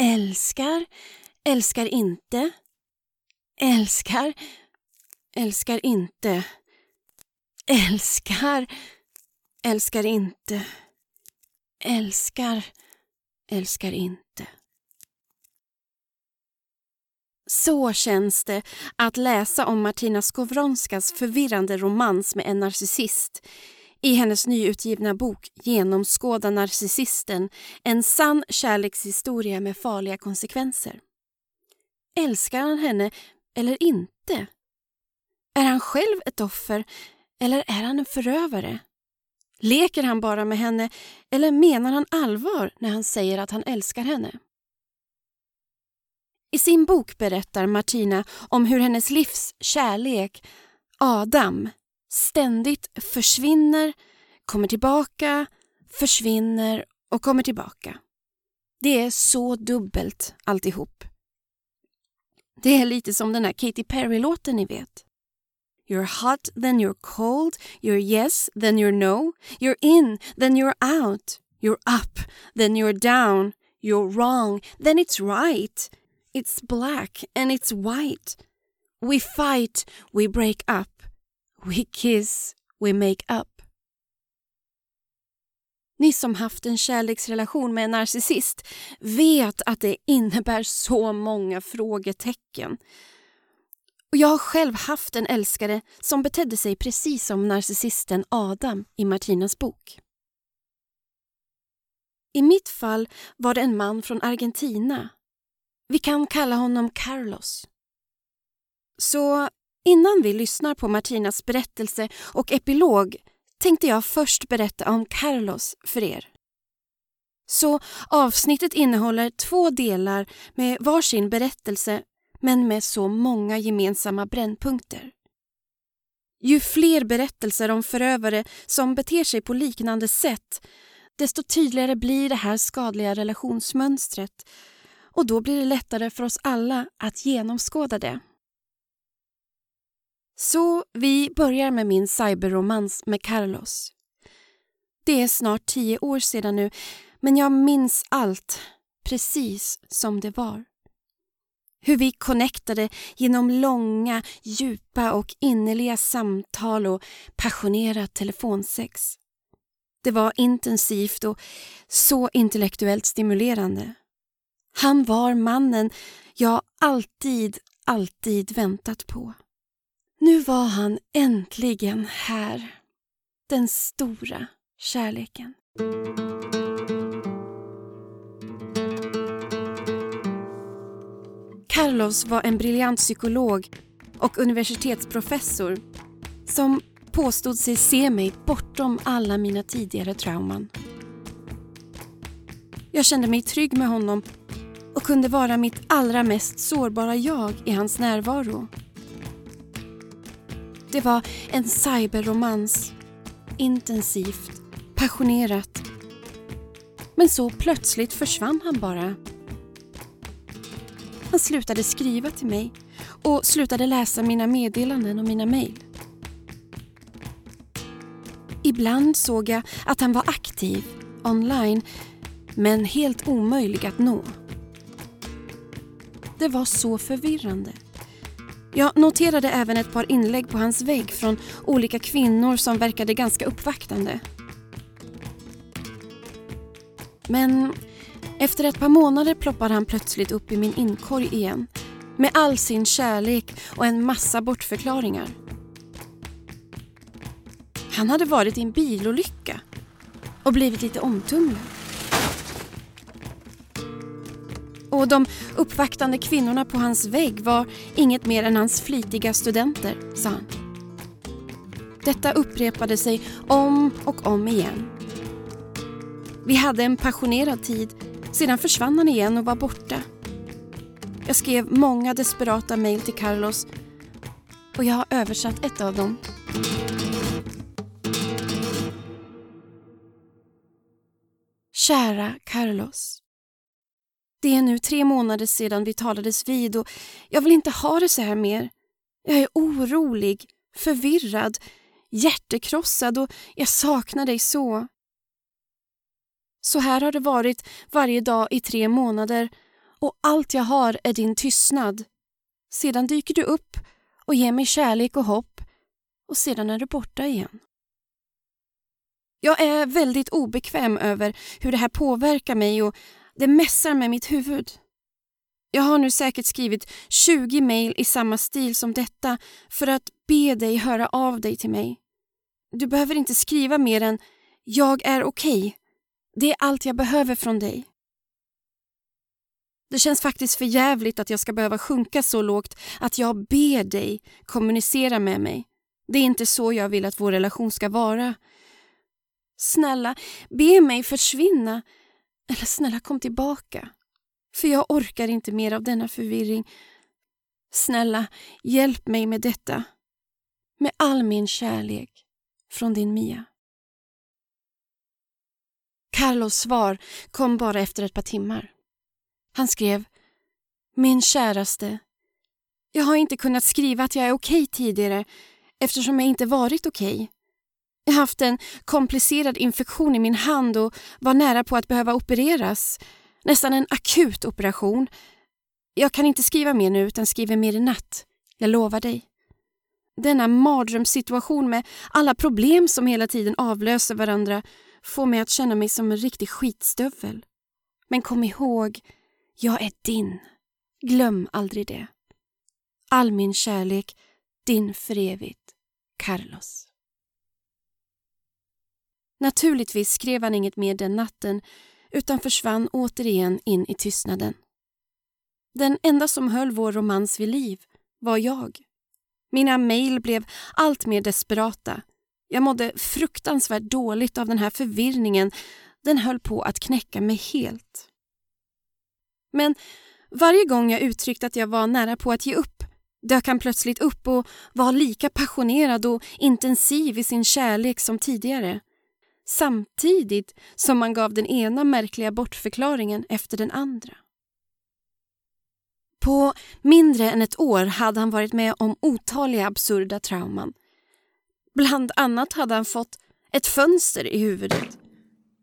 Älskar, älskar inte. Älskar, älskar inte. Älskar, älskar inte. Älskar, älskar inte. Så känns det att läsa om Martina Skowronskas förvirrande romans med en narcissist i hennes nyutgivna bok Genomskåda narcissisten, en sann kärlekshistoria med farliga konsekvenser. Älskar han henne eller inte? Är han själv ett offer eller är han en förövare? Leker han bara med henne eller menar han allvar när han säger att han älskar henne? I sin bok berättar Martina om hur hennes livs kärlek, Adam, ständigt försvinner, kommer tillbaka, försvinner och kommer tillbaka. Det är så dubbelt alltihop. Det är lite som den här Katy Perry-låten ni vet. You're hot, then you're cold. You're yes, then you're no. You're in, then you're out. You're up, then you're down. You're wrong, then it's right. It's black and it's white. We fight, we break up. We kiss, we make up. Ni som haft en kärleksrelation med en narcissist vet att det innebär så många frågetecken. Och jag har själv haft en älskare som betedde sig precis som narcissisten Adam i Martinas bok. I mitt fall var det en man från Argentina. Vi kan kalla honom Carlos. Så innan vi lyssnar på Martinas berättelse och epilog tänkte jag först berätta om Carlos för er. Så avsnittet innehåller två delar med varsin berättelse men med så många gemensamma brännpunkter. Ju fler berättelser om förövare som beter sig på liknande sätt desto tydligare blir det här skadliga relationsmönstret och då blir det lättare för oss alla att genomskåda det. Så vi börjar med min cyberromans med Carlos. Det är snart tio år sedan nu, men jag minns allt precis som det var. Hur vi connectade genom långa, djupa och innerliga samtal och passionerat telefonsex. Det var intensivt och så intellektuellt stimulerande. Han var mannen jag alltid, alltid väntat på. Nu var han äntligen här. Den stora kärleken. Carlos var en briljant psykolog och universitetsprofessor som påstod sig se mig bortom alla mina tidigare trauman. Jag kände mig trygg med honom och kunde vara mitt allra mest sårbara jag i hans närvaro. Det var en cyberromans. Intensivt, passionerat. Men så plötsligt försvann han bara. Han slutade skriva till mig och slutade läsa mina meddelanden och mina mejl. Ibland såg jag att han var aktiv online men helt omöjlig att nå. Det var så förvirrande. Jag noterade även ett par inlägg på hans vägg från olika kvinnor som verkade ganska uppvaktande. Men efter ett par månader ploppar han plötsligt upp i min inkorg igen med all sin kärlek och en massa bortförklaringar. Han hade varit i en bilolycka och blivit lite omtumlad. Och de uppvaktande kvinnorna på hans vägg var inget mer än hans flitiga studenter, sa han. Detta upprepade sig om och om igen. Vi hade en passionerad tid, sedan försvann han igen och var borta. Jag skrev många desperata mejl till Carlos och jag har översatt ett av dem. Kära Carlos. Det är nu tre månader sedan vi talades vid och jag vill inte ha det så här mer. Jag är orolig, förvirrad, hjärtekrossad och jag saknar dig så. Så här har det varit varje dag i tre månader och allt jag har är din tystnad. Sedan dyker du upp och ger mig kärlek och hopp och sedan är du borta igen. Jag är väldigt obekväm över hur det här påverkar mig och det mässar med mitt huvud. Jag har nu säkert skrivit 20 mejl i samma stil som detta för att be dig höra av dig till mig. Du behöver inte skriva mer än “Jag är okej”. Okay. Det är allt jag behöver från dig. Det känns faktiskt för jävligt att jag ska behöva sjunka så lågt att jag ber dig kommunicera med mig. Det är inte så jag vill att vår relation ska vara. Snälla, be mig försvinna. Eller snälla kom tillbaka. För jag orkar inte mer av denna förvirring. Snälla, hjälp mig med detta. Med all min kärlek. Från din Mia. Carlos svar kom bara efter ett par timmar. Han skrev Min käraste. Jag har inte kunnat skriva att jag är okej okay tidigare eftersom jag inte varit okej. Jag har haft en komplicerad infektion i min hand och var nära på att behöva opereras. Nästan en akut operation. Jag kan inte skriva mer nu utan skriver mer i natt. Jag lovar dig. Denna mardrömssituation med alla problem som hela tiden avlöser varandra får mig att känna mig som en riktig skitstövel. Men kom ihåg, jag är din. Glöm aldrig det. All min kärlek, din för evigt, Carlos. Naturligtvis skrev han inget mer den natten utan försvann återigen in i tystnaden. Den enda som höll vår romans vid liv var jag. Mina mejl blev allt mer desperata. Jag mådde fruktansvärt dåligt av den här förvirringen. Den höll på att knäcka mig helt. Men varje gång jag uttryckte att jag var nära på att ge upp dök han plötsligt upp och var lika passionerad och intensiv i sin kärlek som tidigare samtidigt som man gav den ena märkliga bortförklaringen efter den andra. På mindre än ett år hade han varit med om otaliga absurda trauman. Bland annat hade han fått ett fönster i huvudet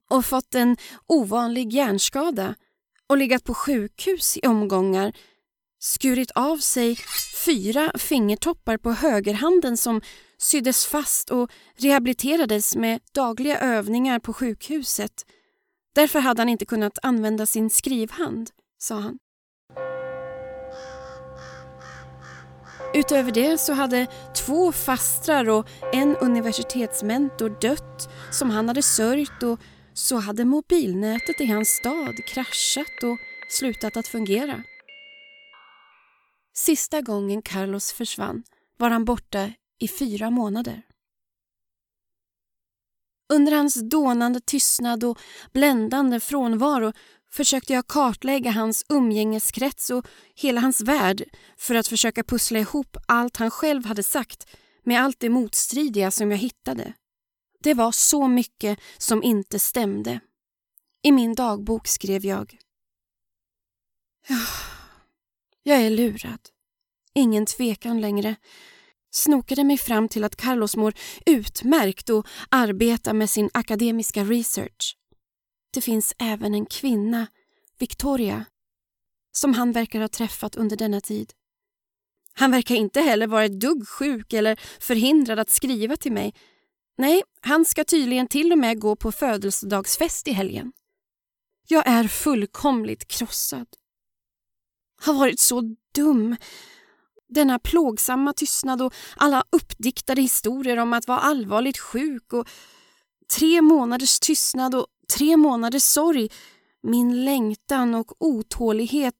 och fått en ovanlig hjärnskada och legat på sjukhus i omgångar skurit av sig fyra fingertoppar på högerhanden som syddes fast och rehabiliterades med dagliga övningar på sjukhuset. Därför hade han inte kunnat använda sin skrivhand, sa han. Utöver det så hade två fastrar och en universitetsmentor dött som han hade sörjt och så hade mobilnätet i hans stad kraschat och slutat att fungera. Sista gången Carlos försvann var han borta i fyra månader. Under hans dånande tystnad och bländande frånvaro försökte jag kartlägga hans umgängeskrets och hela hans värld för att försöka pussla ihop allt han själv hade sagt med allt det motstridiga som jag hittade. Det var så mycket som inte stämde. I min dagbok skrev jag. Jag är lurad. Ingen tvekan längre snokade mig fram till att Carlos mår utmärkt och arbetar med sin akademiska research. Det finns även en kvinna, Victoria, som han verkar ha träffat under denna tid. Han verkar inte heller vara ett dugg sjuk eller förhindrad att skriva till mig. Nej, han ska tydligen till och med gå på födelsedagsfest i helgen. Jag är fullkomligt krossad. Har varit så dum denna plågsamma tystnad och alla uppdiktade historier om att vara allvarligt sjuk och tre månaders tystnad och tre månaders sorg, min längtan och otålighet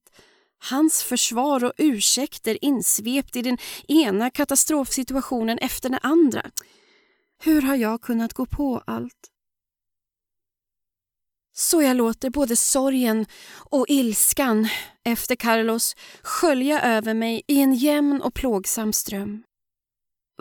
Hans försvar och ursäkter insvept i den ena katastrofsituationen efter den andra. Hur har jag kunnat gå på allt? Så jag låter både sorgen och ilskan efter Carlos skölja över mig i en jämn och plågsam ström.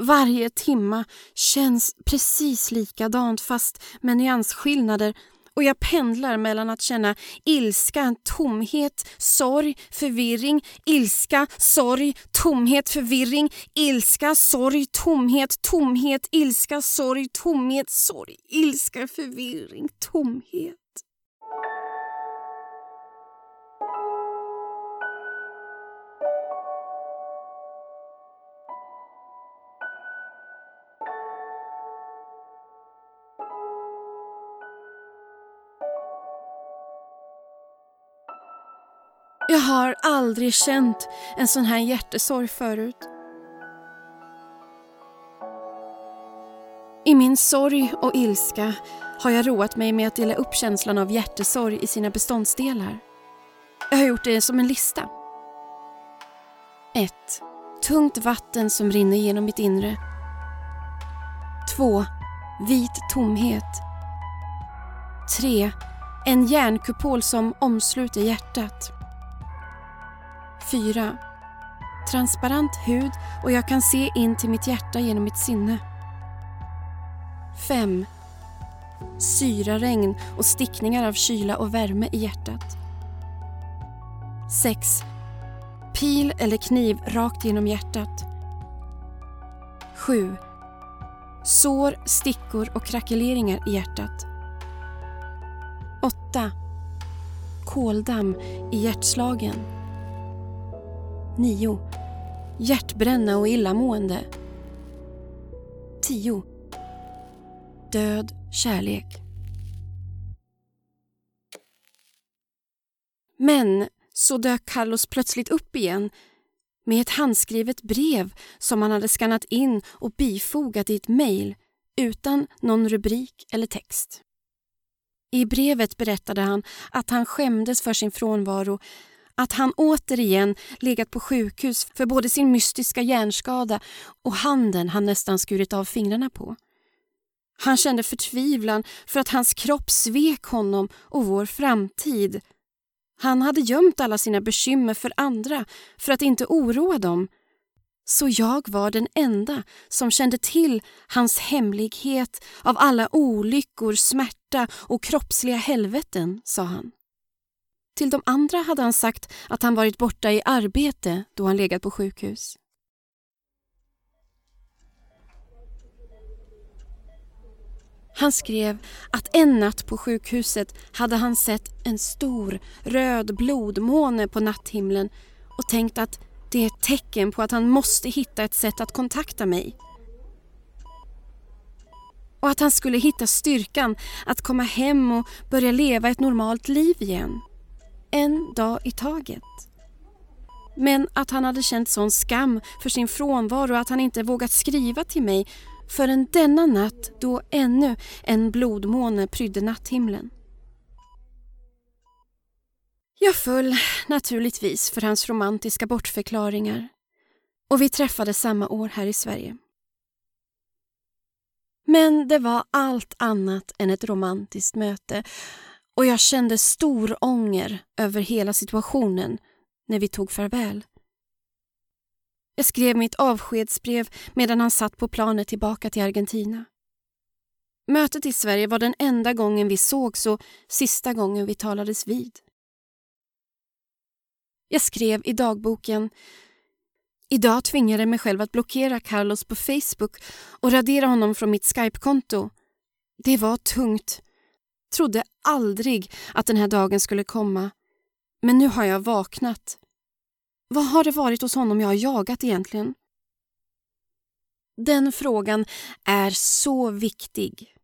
Varje timma känns precis likadant fast med nyansskillnader och jag pendlar mellan att känna ilska, tomhet, sorg, förvirring, ilska, sorg, tomhet, förvirring, ilska, sorg, tomhet, tomhet, ilska, sorg, tomhet, sorg, ilska, förvirring, tomhet. Jag har aldrig känt en sån här hjärtesorg förut. I min sorg och ilska har jag roat mig med att dela upp känslan av hjärtesorg i sina beståndsdelar. Jag har gjort det som en lista. 1. Tungt vatten som rinner genom mitt inre. 2. Vit tomhet. 3. En järnkupol som omsluter hjärtat. 4. Transparent hud och jag kan se in till mitt hjärta genom mitt sinne. 5. Syraregn och stickningar av kyla och värme i hjärtat. 6. Pil eller kniv rakt genom hjärtat. 7. Sår, stickor och krackeleringar i hjärtat. 8. Koldamm i hjärtslagen. 9. Hjärtbränna och illamående. 10. Död kärlek. Men så dök Carlos plötsligt upp igen med ett handskrivet brev som han hade skannat in och bifogat i ett mejl utan någon rubrik eller text. I brevet berättade han att han skämdes för sin frånvaro att han återigen legat på sjukhus för både sin mystiska hjärnskada och handen han nästan skurit av fingrarna på. Han kände förtvivlan för att hans kropp svek honom och vår framtid. Han hade gömt alla sina bekymmer för andra för att inte oroa dem. Så jag var den enda som kände till hans hemlighet av alla olyckor, smärta och kroppsliga helveten, sa han. Till de andra hade han sagt att han varit borta i arbete då han legat på sjukhus. Han skrev att en natt på sjukhuset hade han sett en stor röd blodmåne på natthimlen och tänkt att det är ett tecken på att han måste hitta ett sätt att kontakta mig. Och att han skulle hitta styrkan att komma hem och börja leva ett normalt liv igen. En dag i taget. Men att han hade känt sån skam för sin frånvaro att han inte vågat skriva till mig förrän denna natt då ännu en blodmåne prydde natthimlen. Jag föll naturligtvis för hans romantiska bortförklaringar och vi träffades samma år här i Sverige. Men det var allt annat än ett romantiskt möte och jag kände stor ånger över hela situationen när vi tog farväl. Jag skrev mitt avskedsbrev medan han satt på planet tillbaka till Argentina. Mötet i Sverige var den enda gången vi sågs och sista gången vi talades vid. Jag skrev i dagboken Idag tvingade jag mig själv att blockera Carlos på Facebook och radera honom från mitt Skype-konto. Det var tungt. Trodde aldrig att den här dagen skulle komma. Men nu har jag vaknat vad har det varit hos honom jag har jagat egentligen? Den frågan är så viktig.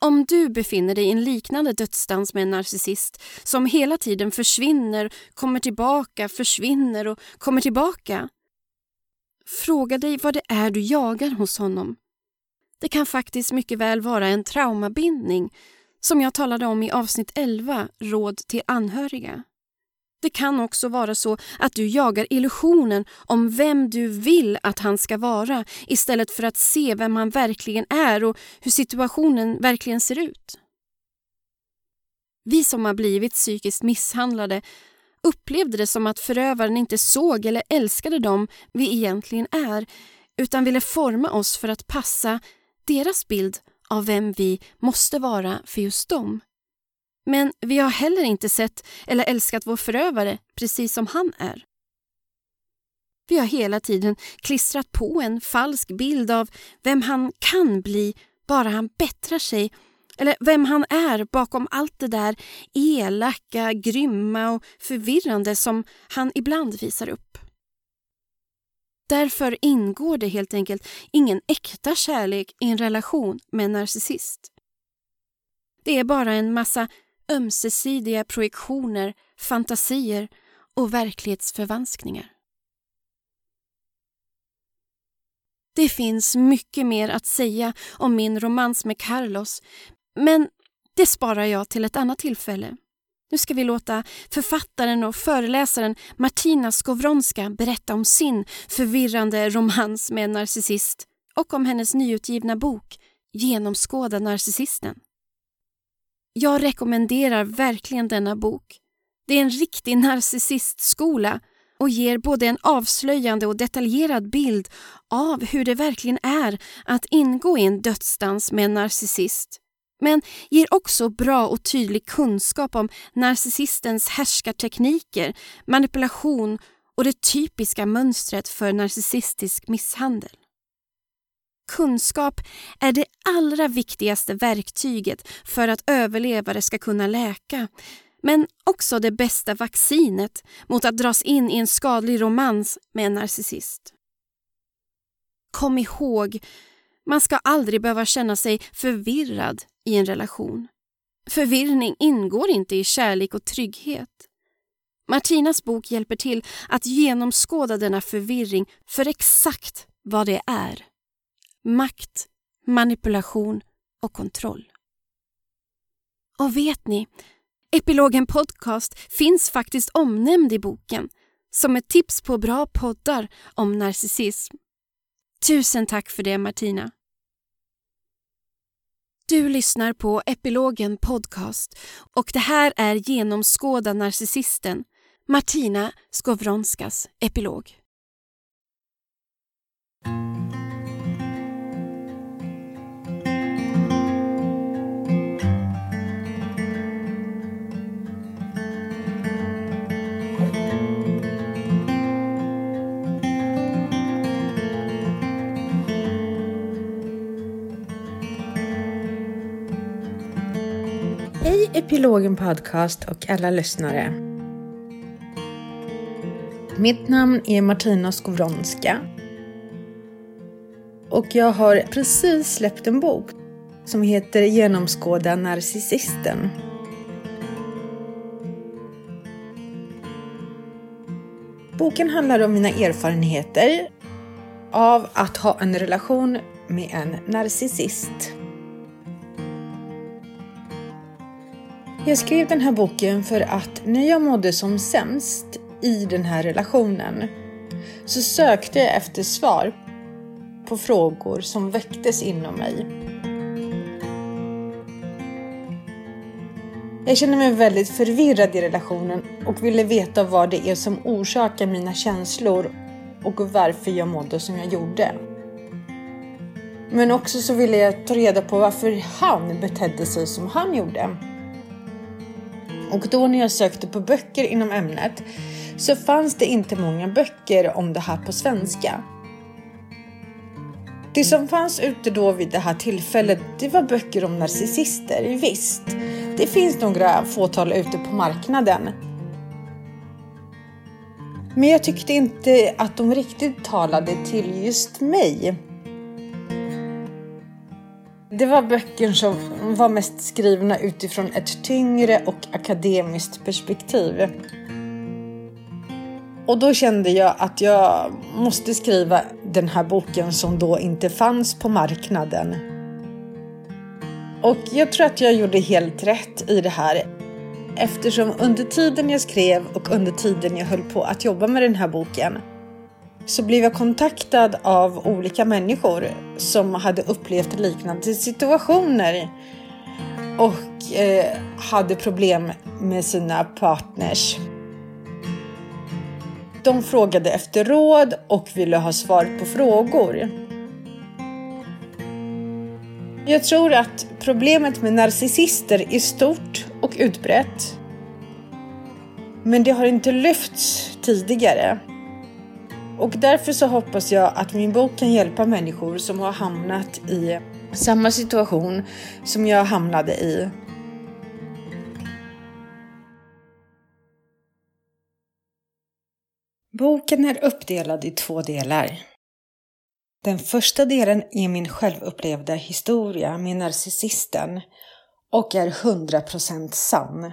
Om du befinner dig i en liknande dödsdans med en narcissist som hela tiden försvinner, kommer tillbaka, försvinner och kommer tillbaka. Fråga dig vad det är du jagar hos honom. Det kan faktiskt mycket väl vara en traumabindning som jag talade om i avsnitt 11, Råd till anhöriga. Det kan också vara så att du jagar illusionen om vem du vill att han ska vara istället för att se vem han verkligen är och hur situationen verkligen ser ut. Vi som har blivit psykiskt misshandlade upplevde det som att förövaren inte såg eller älskade dem vi egentligen är utan ville forma oss för att passa deras bild av vem vi måste vara för just dem. Men vi har heller inte sett eller älskat vår förövare precis som han är. Vi har hela tiden klistrat på en falsk bild av vem han kan bli bara han bättrar sig eller vem han är bakom allt det där elaka, grymma och förvirrande som han ibland visar upp. Därför ingår det helt enkelt ingen äkta kärlek i en relation med en narcissist. Det är bara en massa ömsesidiga projektioner fantasier och verklighetsförvanskningar. Det finns mycket mer att säga om min romans med Carlos men det sparar jag till ett annat tillfälle. Nu ska vi låta författaren och föreläsaren Martina Skowronska berätta om sin förvirrande romans med en narcissist och om hennes nyutgivna bok Genomskåda narcissisten. Jag rekommenderar verkligen denna bok. Det är en riktig narcissistskola och ger både en avslöjande och detaljerad bild av hur det verkligen är att ingå i en dödsdans med en narcissist men ger också bra och tydlig kunskap om narcissistens härskartekniker, manipulation och det typiska mönstret för narcissistisk misshandel. Kunskap är det allra viktigaste verktyget för att överlevare ska kunna läka men också det bästa vaccinet mot att dras in i en skadlig romans med en narcissist. Kom ihåg, man ska aldrig behöva känna sig förvirrad i en relation. Förvirring ingår inte i kärlek och trygghet. Martinas bok hjälper till att genomskåda denna förvirring för exakt vad det är. Makt, manipulation och kontroll. Och vet ni, Epilogen Podcast finns faktiskt omnämnd i boken som ett tips på bra poddar om narcissism. Tusen tack för det Martina. Du lyssnar på Epilogen Podcast och det här är Genomskåda narcissisten, Martina Skovronskas epilog. Epilogen Podcast och alla lyssnare. Mitt namn är Martina Skowronska. Och jag har precis släppt en bok som heter Genomskåda narcissisten. Boken handlar om mina erfarenheter av att ha en relation med en narcissist. Jag skrev den här boken för att när jag mådde som sämst i den här relationen så sökte jag efter svar på frågor som väcktes inom mig. Jag kände mig väldigt förvirrad i relationen och ville veta vad det är som orsakar mina känslor och varför jag mådde som jag gjorde. Men också så ville jag ta reda på varför han betedde sig som han gjorde. Och då när jag sökte på böcker inom ämnet så fanns det inte många böcker om det här på svenska. Det som fanns ute då vid det här tillfället, det var böcker om narcissister. Visst, det finns några fåtal ute på marknaden. Men jag tyckte inte att de riktigt talade till just mig. Det var böcker som var mest skrivna utifrån ett tyngre och akademiskt perspektiv. Och då kände jag att jag måste skriva den här boken som då inte fanns på marknaden. Och jag tror att jag gjorde helt rätt i det här eftersom under tiden jag skrev och under tiden jag höll på att jobba med den här boken så blev jag kontaktad av olika människor som hade upplevt liknande situationer och eh, hade problem med sina partners. De frågade efter råd och ville ha svar på frågor. Jag tror att problemet med narcissister är stort och utbrett. Men det har inte lyfts tidigare. Och därför så hoppas jag att min bok kan hjälpa människor som har hamnat i samma situation som jag hamnade i. Boken är uppdelad i två delar. Den första delen är min självupplevda historia med narcissisten och är 100% sann.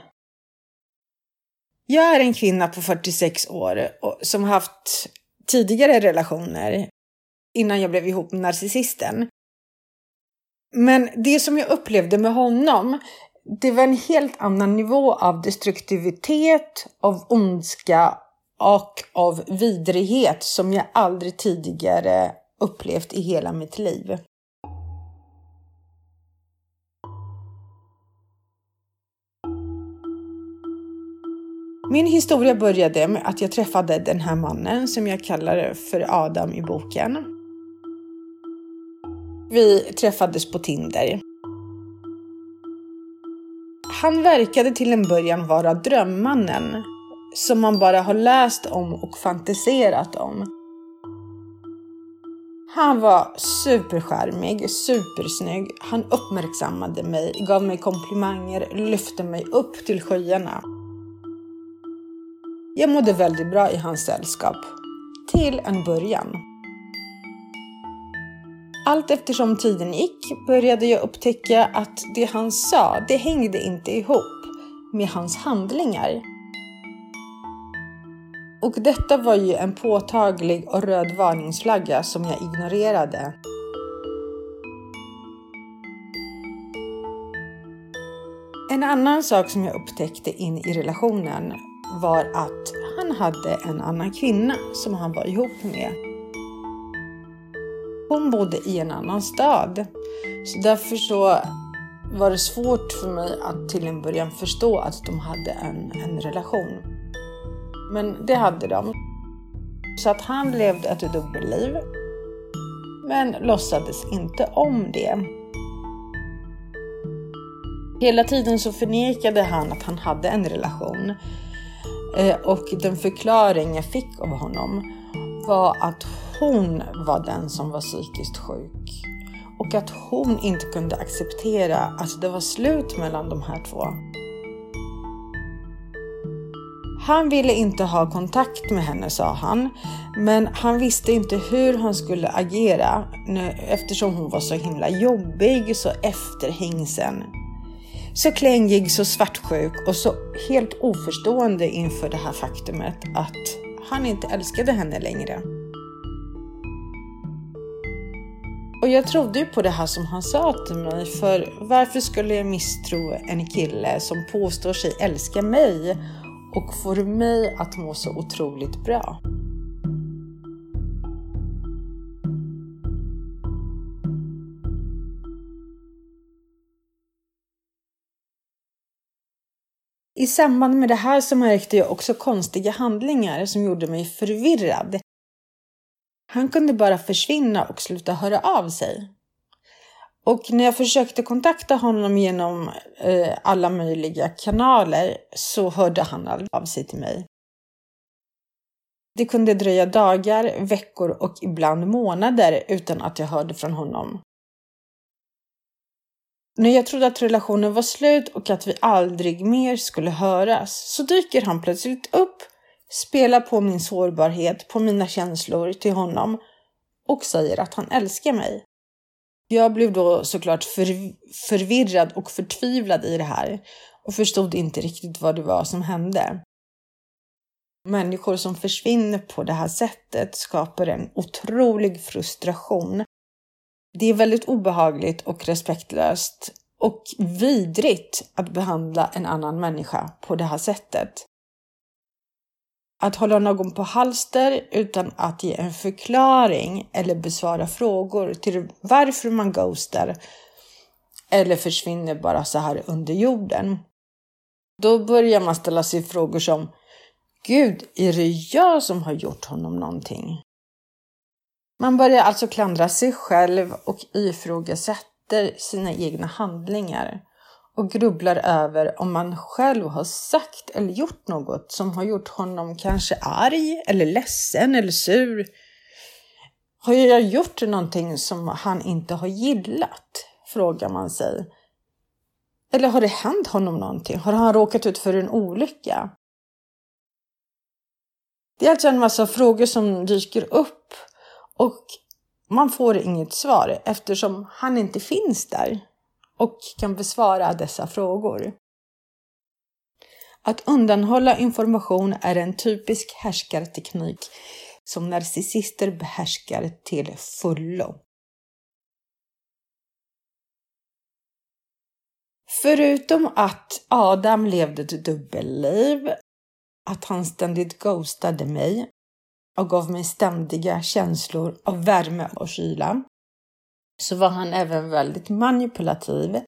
Jag är en kvinna på 46 år som haft tidigare relationer innan jag blev ihop med narcissisten. Men det som jag upplevde med honom, det var en helt annan nivå av destruktivitet, av ondska och av vidrighet som jag aldrig tidigare upplevt i hela mitt liv. Min historia började med att jag träffade den här mannen som jag kallar för Adam i boken. Vi träffades på Tinder. Han verkade till en början vara drömmannen som man bara har läst om och fantiserat om. Han var superskärmig, supersnygg. Han uppmärksammade mig, gav mig komplimanger, lyfte mig upp till skyarna. Jag mådde väldigt bra i hans sällskap. Till en början. Allt eftersom tiden gick började jag upptäcka att det han sa, det hängde inte ihop med hans handlingar. Och detta var ju en påtaglig och röd varningsflagga som jag ignorerade. En annan sak som jag upptäckte in i relationen var att han hade en annan kvinna som han var ihop med. Hon bodde i en annan stad. Så därför så var det svårt för mig att till en början förstå att de hade en, en relation. Men det hade de. Så att han levde ett dubbelliv. Men låtsades inte om det. Hela tiden så förnekade han att han hade en relation. Eh, och den förklaring jag fick av honom var att hon var den som var psykiskt sjuk. Och att hon inte kunde acceptera att det var slut mellan de här två. Han ville inte ha kontakt med henne sa han, men han visste inte hur han skulle agera eftersom hon var så himla jobbig, så efterhängsen så klängig, så svartsjuk och så helt oförstående inför det här faktumet att han inte älskade henne längre. Och jag trodde ju på det här som han sa till mig, för varför skulle jag misstro en kille som påstår sig älska mig och får mig att må så otroligt bra? I samband med det här så märkte jag också konstiga handlingar som gjorde mig förvirrad. Han kunde bara försvinna och sluta höra av sig. Och när jag försökte kontakta honom genom eh, alla möjliga kanaler så hörde han aldrig av sig till mig. Det kunde dröja dagar, veckor och ibland månader utan att jag hörde från honom. När jag trodde att relationen var slut och att vi aldrig mer skulle höras så dyker han plötsligt upp, spelar på min sårbarhet, på mina känslor till honom och säger att han älskar mig. Jag blev då såklart för, förvirrad och förtvivlad i det här och förstod inte riktigt vad det var som hände. Människor som försvinner på det här sättet skapar en otrolig frustration det är väldigt obehagligt och respektlöst och vidrigt att behandla en annan människa på det här sättet. Att hålla någon på halster utan att ge en förklaring eller besvara frågor till varför man ghostar eller försvinner bara så här under jorden. Då börjar man ställa sig frågor som Gud, är det jag som har gjort honom någonting? Man börjar alltså klandra sig själv och ifrågasätter sina egna handlingar och grubblar över om man själv har sagt eller gjort något som har gjort honom kanske arg eller ledsen eller sur. Har jag gjort någonting som han inte har gillat? Frågar man sig. Eller har det hänt honom någonting? Har han råkat ut för en olycka? Det är alltså en massa frågor som dyker upp och man får inget svar eftersom han inte finns där och kan besvara dessa frågor. Att undanhålla information är en typisk härskarteknik som narcissister behärskar till fullo. Förutom att Adam levde ett dubbelliv, att han ständigt ghostade mig och gav mig ständiga känslor av värme och kyla, så var han även väldigt manipulativ.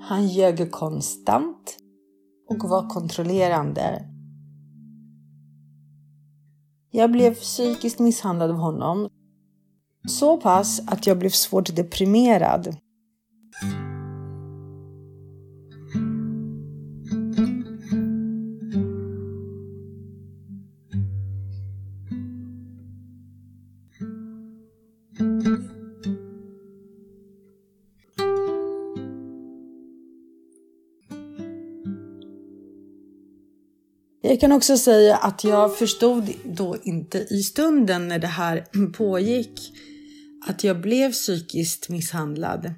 Han ljög konstant och var kontrollerande. Jag blev psykiskt misshandlad av honom. Så pass att jag blev svårt deprimerad. Jag kan också säga att jag förstod då inte i stunden när det här pågick att jag blev psykiskt misshandlad.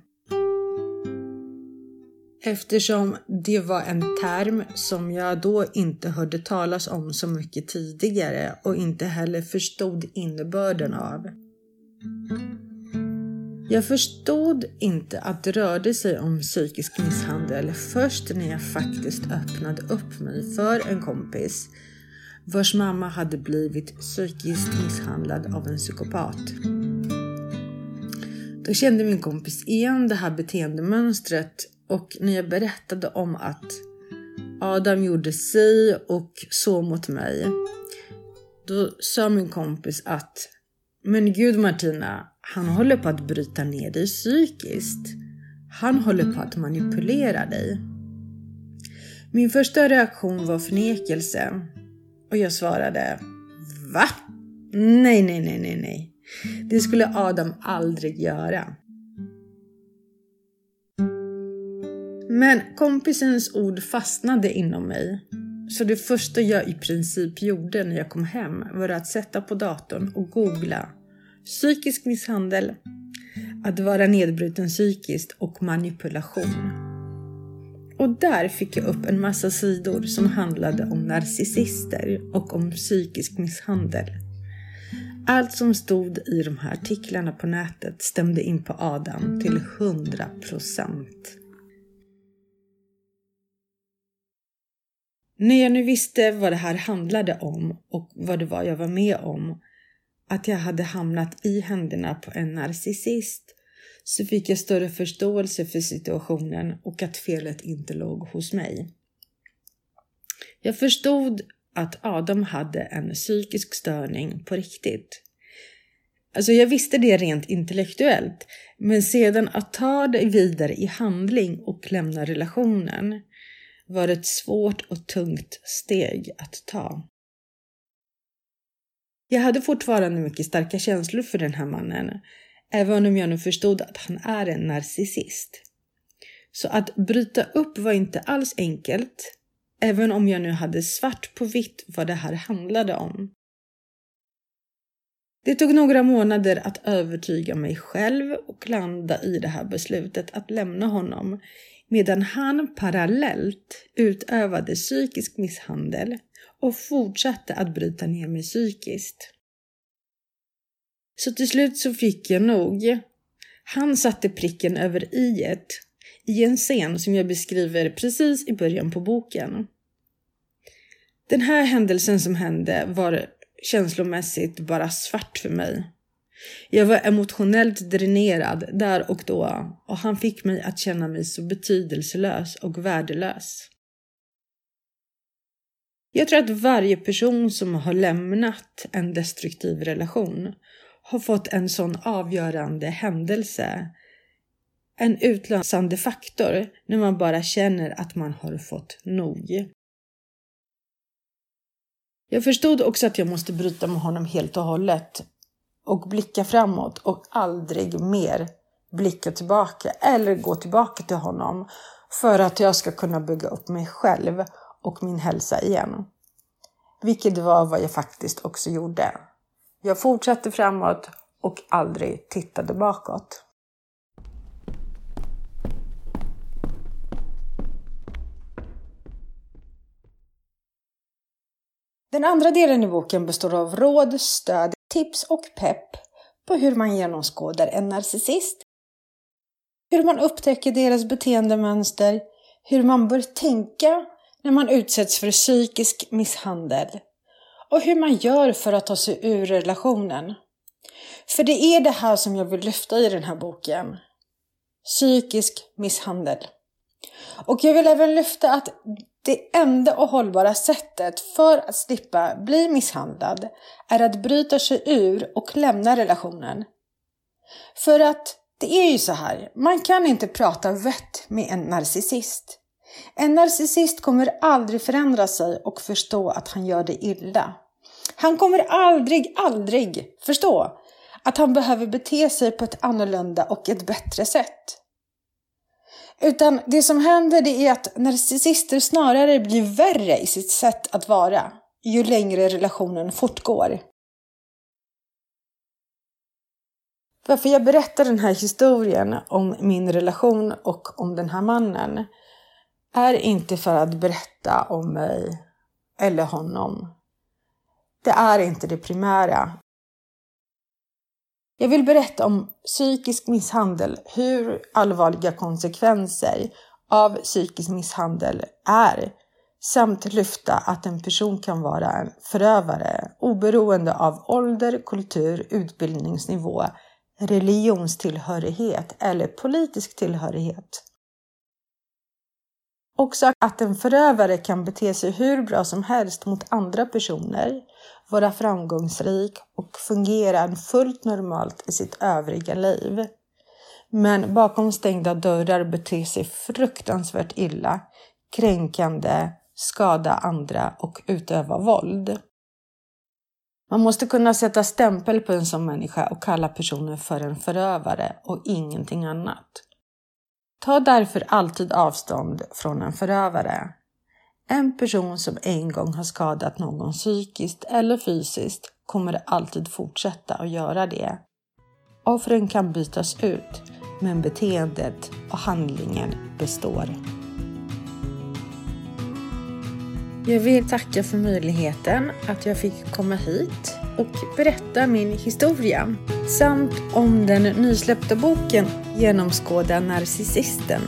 Eftersom det var en term som jag då inte hörde talas om så mycket tidigare och inte heller förstod innebörden av. Jag förstod inte att det rörde sig om psykisk misshandel först när jag faktiskt öppnade upp mig för en kompis vars mamma hade blivit psykiskt misshandlad av en psykopat. Då kände min kompis igen det här beteendemönstret och när jag berättade om att Adam gjorde sig och så mot mig, då sa min kompis att men gud Martina, han håller på att bryta ner dig psykiskt. Han håller på att manipulera dig. Min första reaktion var förnekelse och jag svarade Va? Nej, nej, nej, nej, nej. Det skulle Adam aldrig göra. Men kompisens ord fastnade inom mig. Så det första jag i princip gjorde när jag kom hem var att sätta på datorn och googla psykisk misshandel, att vara nedbruten psykiskt och manipulation. Och där fick jag upp en massa sidor som handlade om narcissister och om psykisk misshandel. Allt som stod i de här artiklarna på nätet stämde in på Adam till 100 procent. När jag nu visste vad det här handlade om och vad det var jag var med om att jag hade hamnat i händerna på en narcissist så fick jag större förståelse för situationen och att felet inte låg hos mig. Jag förstod att Adam hade en psykisk störning på riktigt. Alltså jag visste det rent intellektuellt, men sedan att ta det vidare i handling och lämna relationen var ett svårt och tungt steg att ta. Jag hade fortfarande mycket starka känslor för den här mannen, även om jag nu förstod att han är en narcissist. Så att bryta upp var inte alls enkelt, även om jag nu hade svart på vitt vad det här handlade om. Det tog några månader att övertyga mig själv och landa i det här beslutet att lämna honom medan han parallellt utövade psykisk misshandel och fortsatte att bryta ner mig psykiskt. Så till slut så fick jag nog. Han satte pricken över i i en scen som jag beskriver precis i början på boken. Den här händelsen som hände var känslomässigt bara svart för mig. Jag var emotionellt dränerad där och då och han fick mig att känna mig så betydelselös och värdelös. Jag tror att varje person som har lämnat en destruktiv relation har fått en sån avgörande händelse. En utlösande faktor när man bara känner att man har fått nog. Jag förstod också att jag måste bryta med honom helt och hållet och blicka framåt och aldrig mer blicka tillbaka eller gå tillbaka till honom för att jag ska kunna bygga upp mig själv och min hälsa igen. Vilket var vad jag faktiskt också gjorde. Jag fortsatte framåt och aldrig tittade bakåt. Den andra delen i boken består av råd, stöd, tips och pepp på hur man genomskådar en narcissist, hur man upptäcker deras beteendemönster, hur man bör tänka när man utsätts för psykisk misshandel och hur man gör för att ta sig ur relationen. För det är det här som jag vill lyfta i den här boken. Psykisk misshandel. Och jag vill även lyfta att det enda och hållbara sättet för att slippa bli misshandlad är att bryta sig ur och lämna relationen. För att det är ju så här, man kan inte prata vett med en narcissist. En narcissist kommer aldrig förändra sig och förstå att han gör det illa. Han kommer aldrig, aldrig förstå att han behöver bete sig på ett annorlunda och ett bättre sätt. Utan det som händer det är att narcissister snarare blir värre i sitt sätt att vara ju längre relationen fortgår. Varför jag berättar den här historien om min relation och om den här mannen är inte för att berätta om mig eller honom. Det är inte det primära. Jag vill berätta om psykisk misshandel, hur allvarliga konsekvenser av psykisk misshandel är samt lyfta att en person kan vara en förövare oberoende av ålder, kultur, utbildningsnivå, religionstillhörighet eller politisk tillhörighet. Också att en förövare kan bete sig hur bra som helst mot andra personer, vara framgångsrik och fungera fullt normalt i sitt övriga liv. Men bakom stängda dörrar bete sig fruktansvärt illa, kränkande, skada andra och utöva våld. Man måste kunna sätta stämpel på en sån människa och kalla personen för en förövare och ingenting annat. Ta därför alltid avstånd från en förövare. En person som en gång har skadat någon psykiskt eller fysiskt kommer alltid fortsätta att göra det. Offren kan bytas ut, men beteendet och handlingen består. Jag vill tacka för möjligheten att jag fick komma hit och berätta min historia samt om den nysläppta boken Genomskåda narcissisten.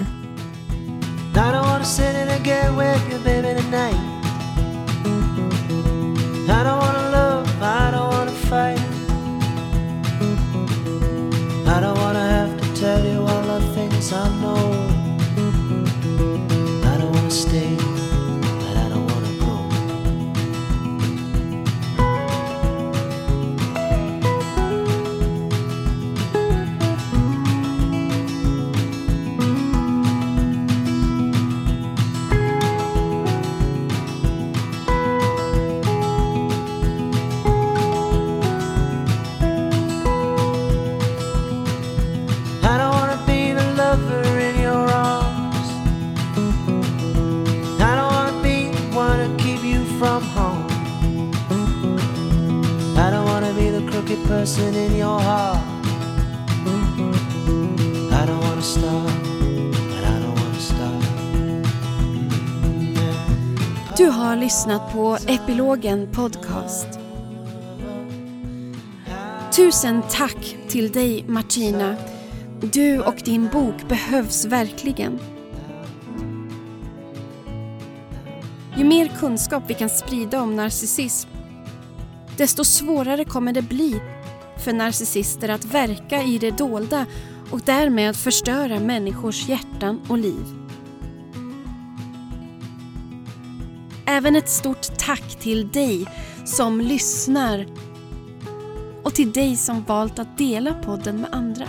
I know. Lyssnat på Epilogen Podcast. Tusen tack till dig Martina. Du och din bok behövs verkligen. Ju mer kunskap vi kan sprida om narcissism, desto svårare kommer det bli för narcissister att verka i det dolda och därmed förstöra människors hjärtan och liv. Även ett stort tack till dig som lyssnar och till dig som valt att dela podden med andra.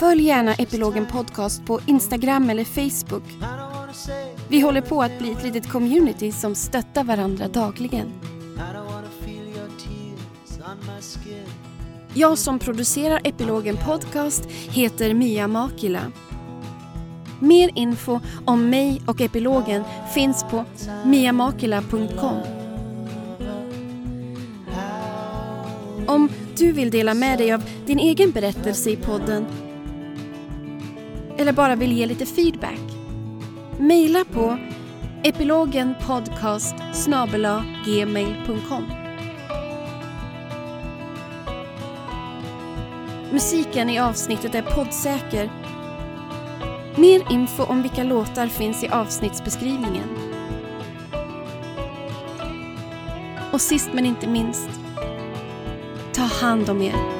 Följ gärna Epilogen Podcast på Instagram eller Facebook vi håller på att bli ett litet community som stöttar varandra dagligen. Jag som producerar Epilogen Podcast heter Mia Makila. Mer info om mig och epilogen finns på miamakila.com Om du vill dela med dig av din egen berättelse i podden eller bara vill ge lite feedback, mejla på epilogenpodcast gmail.com Musiken i avsnittet är poddsäker Mer info om vilka låtar finns i avsnittsbeskrivningen. Och sist men inte minst, ta hand om er.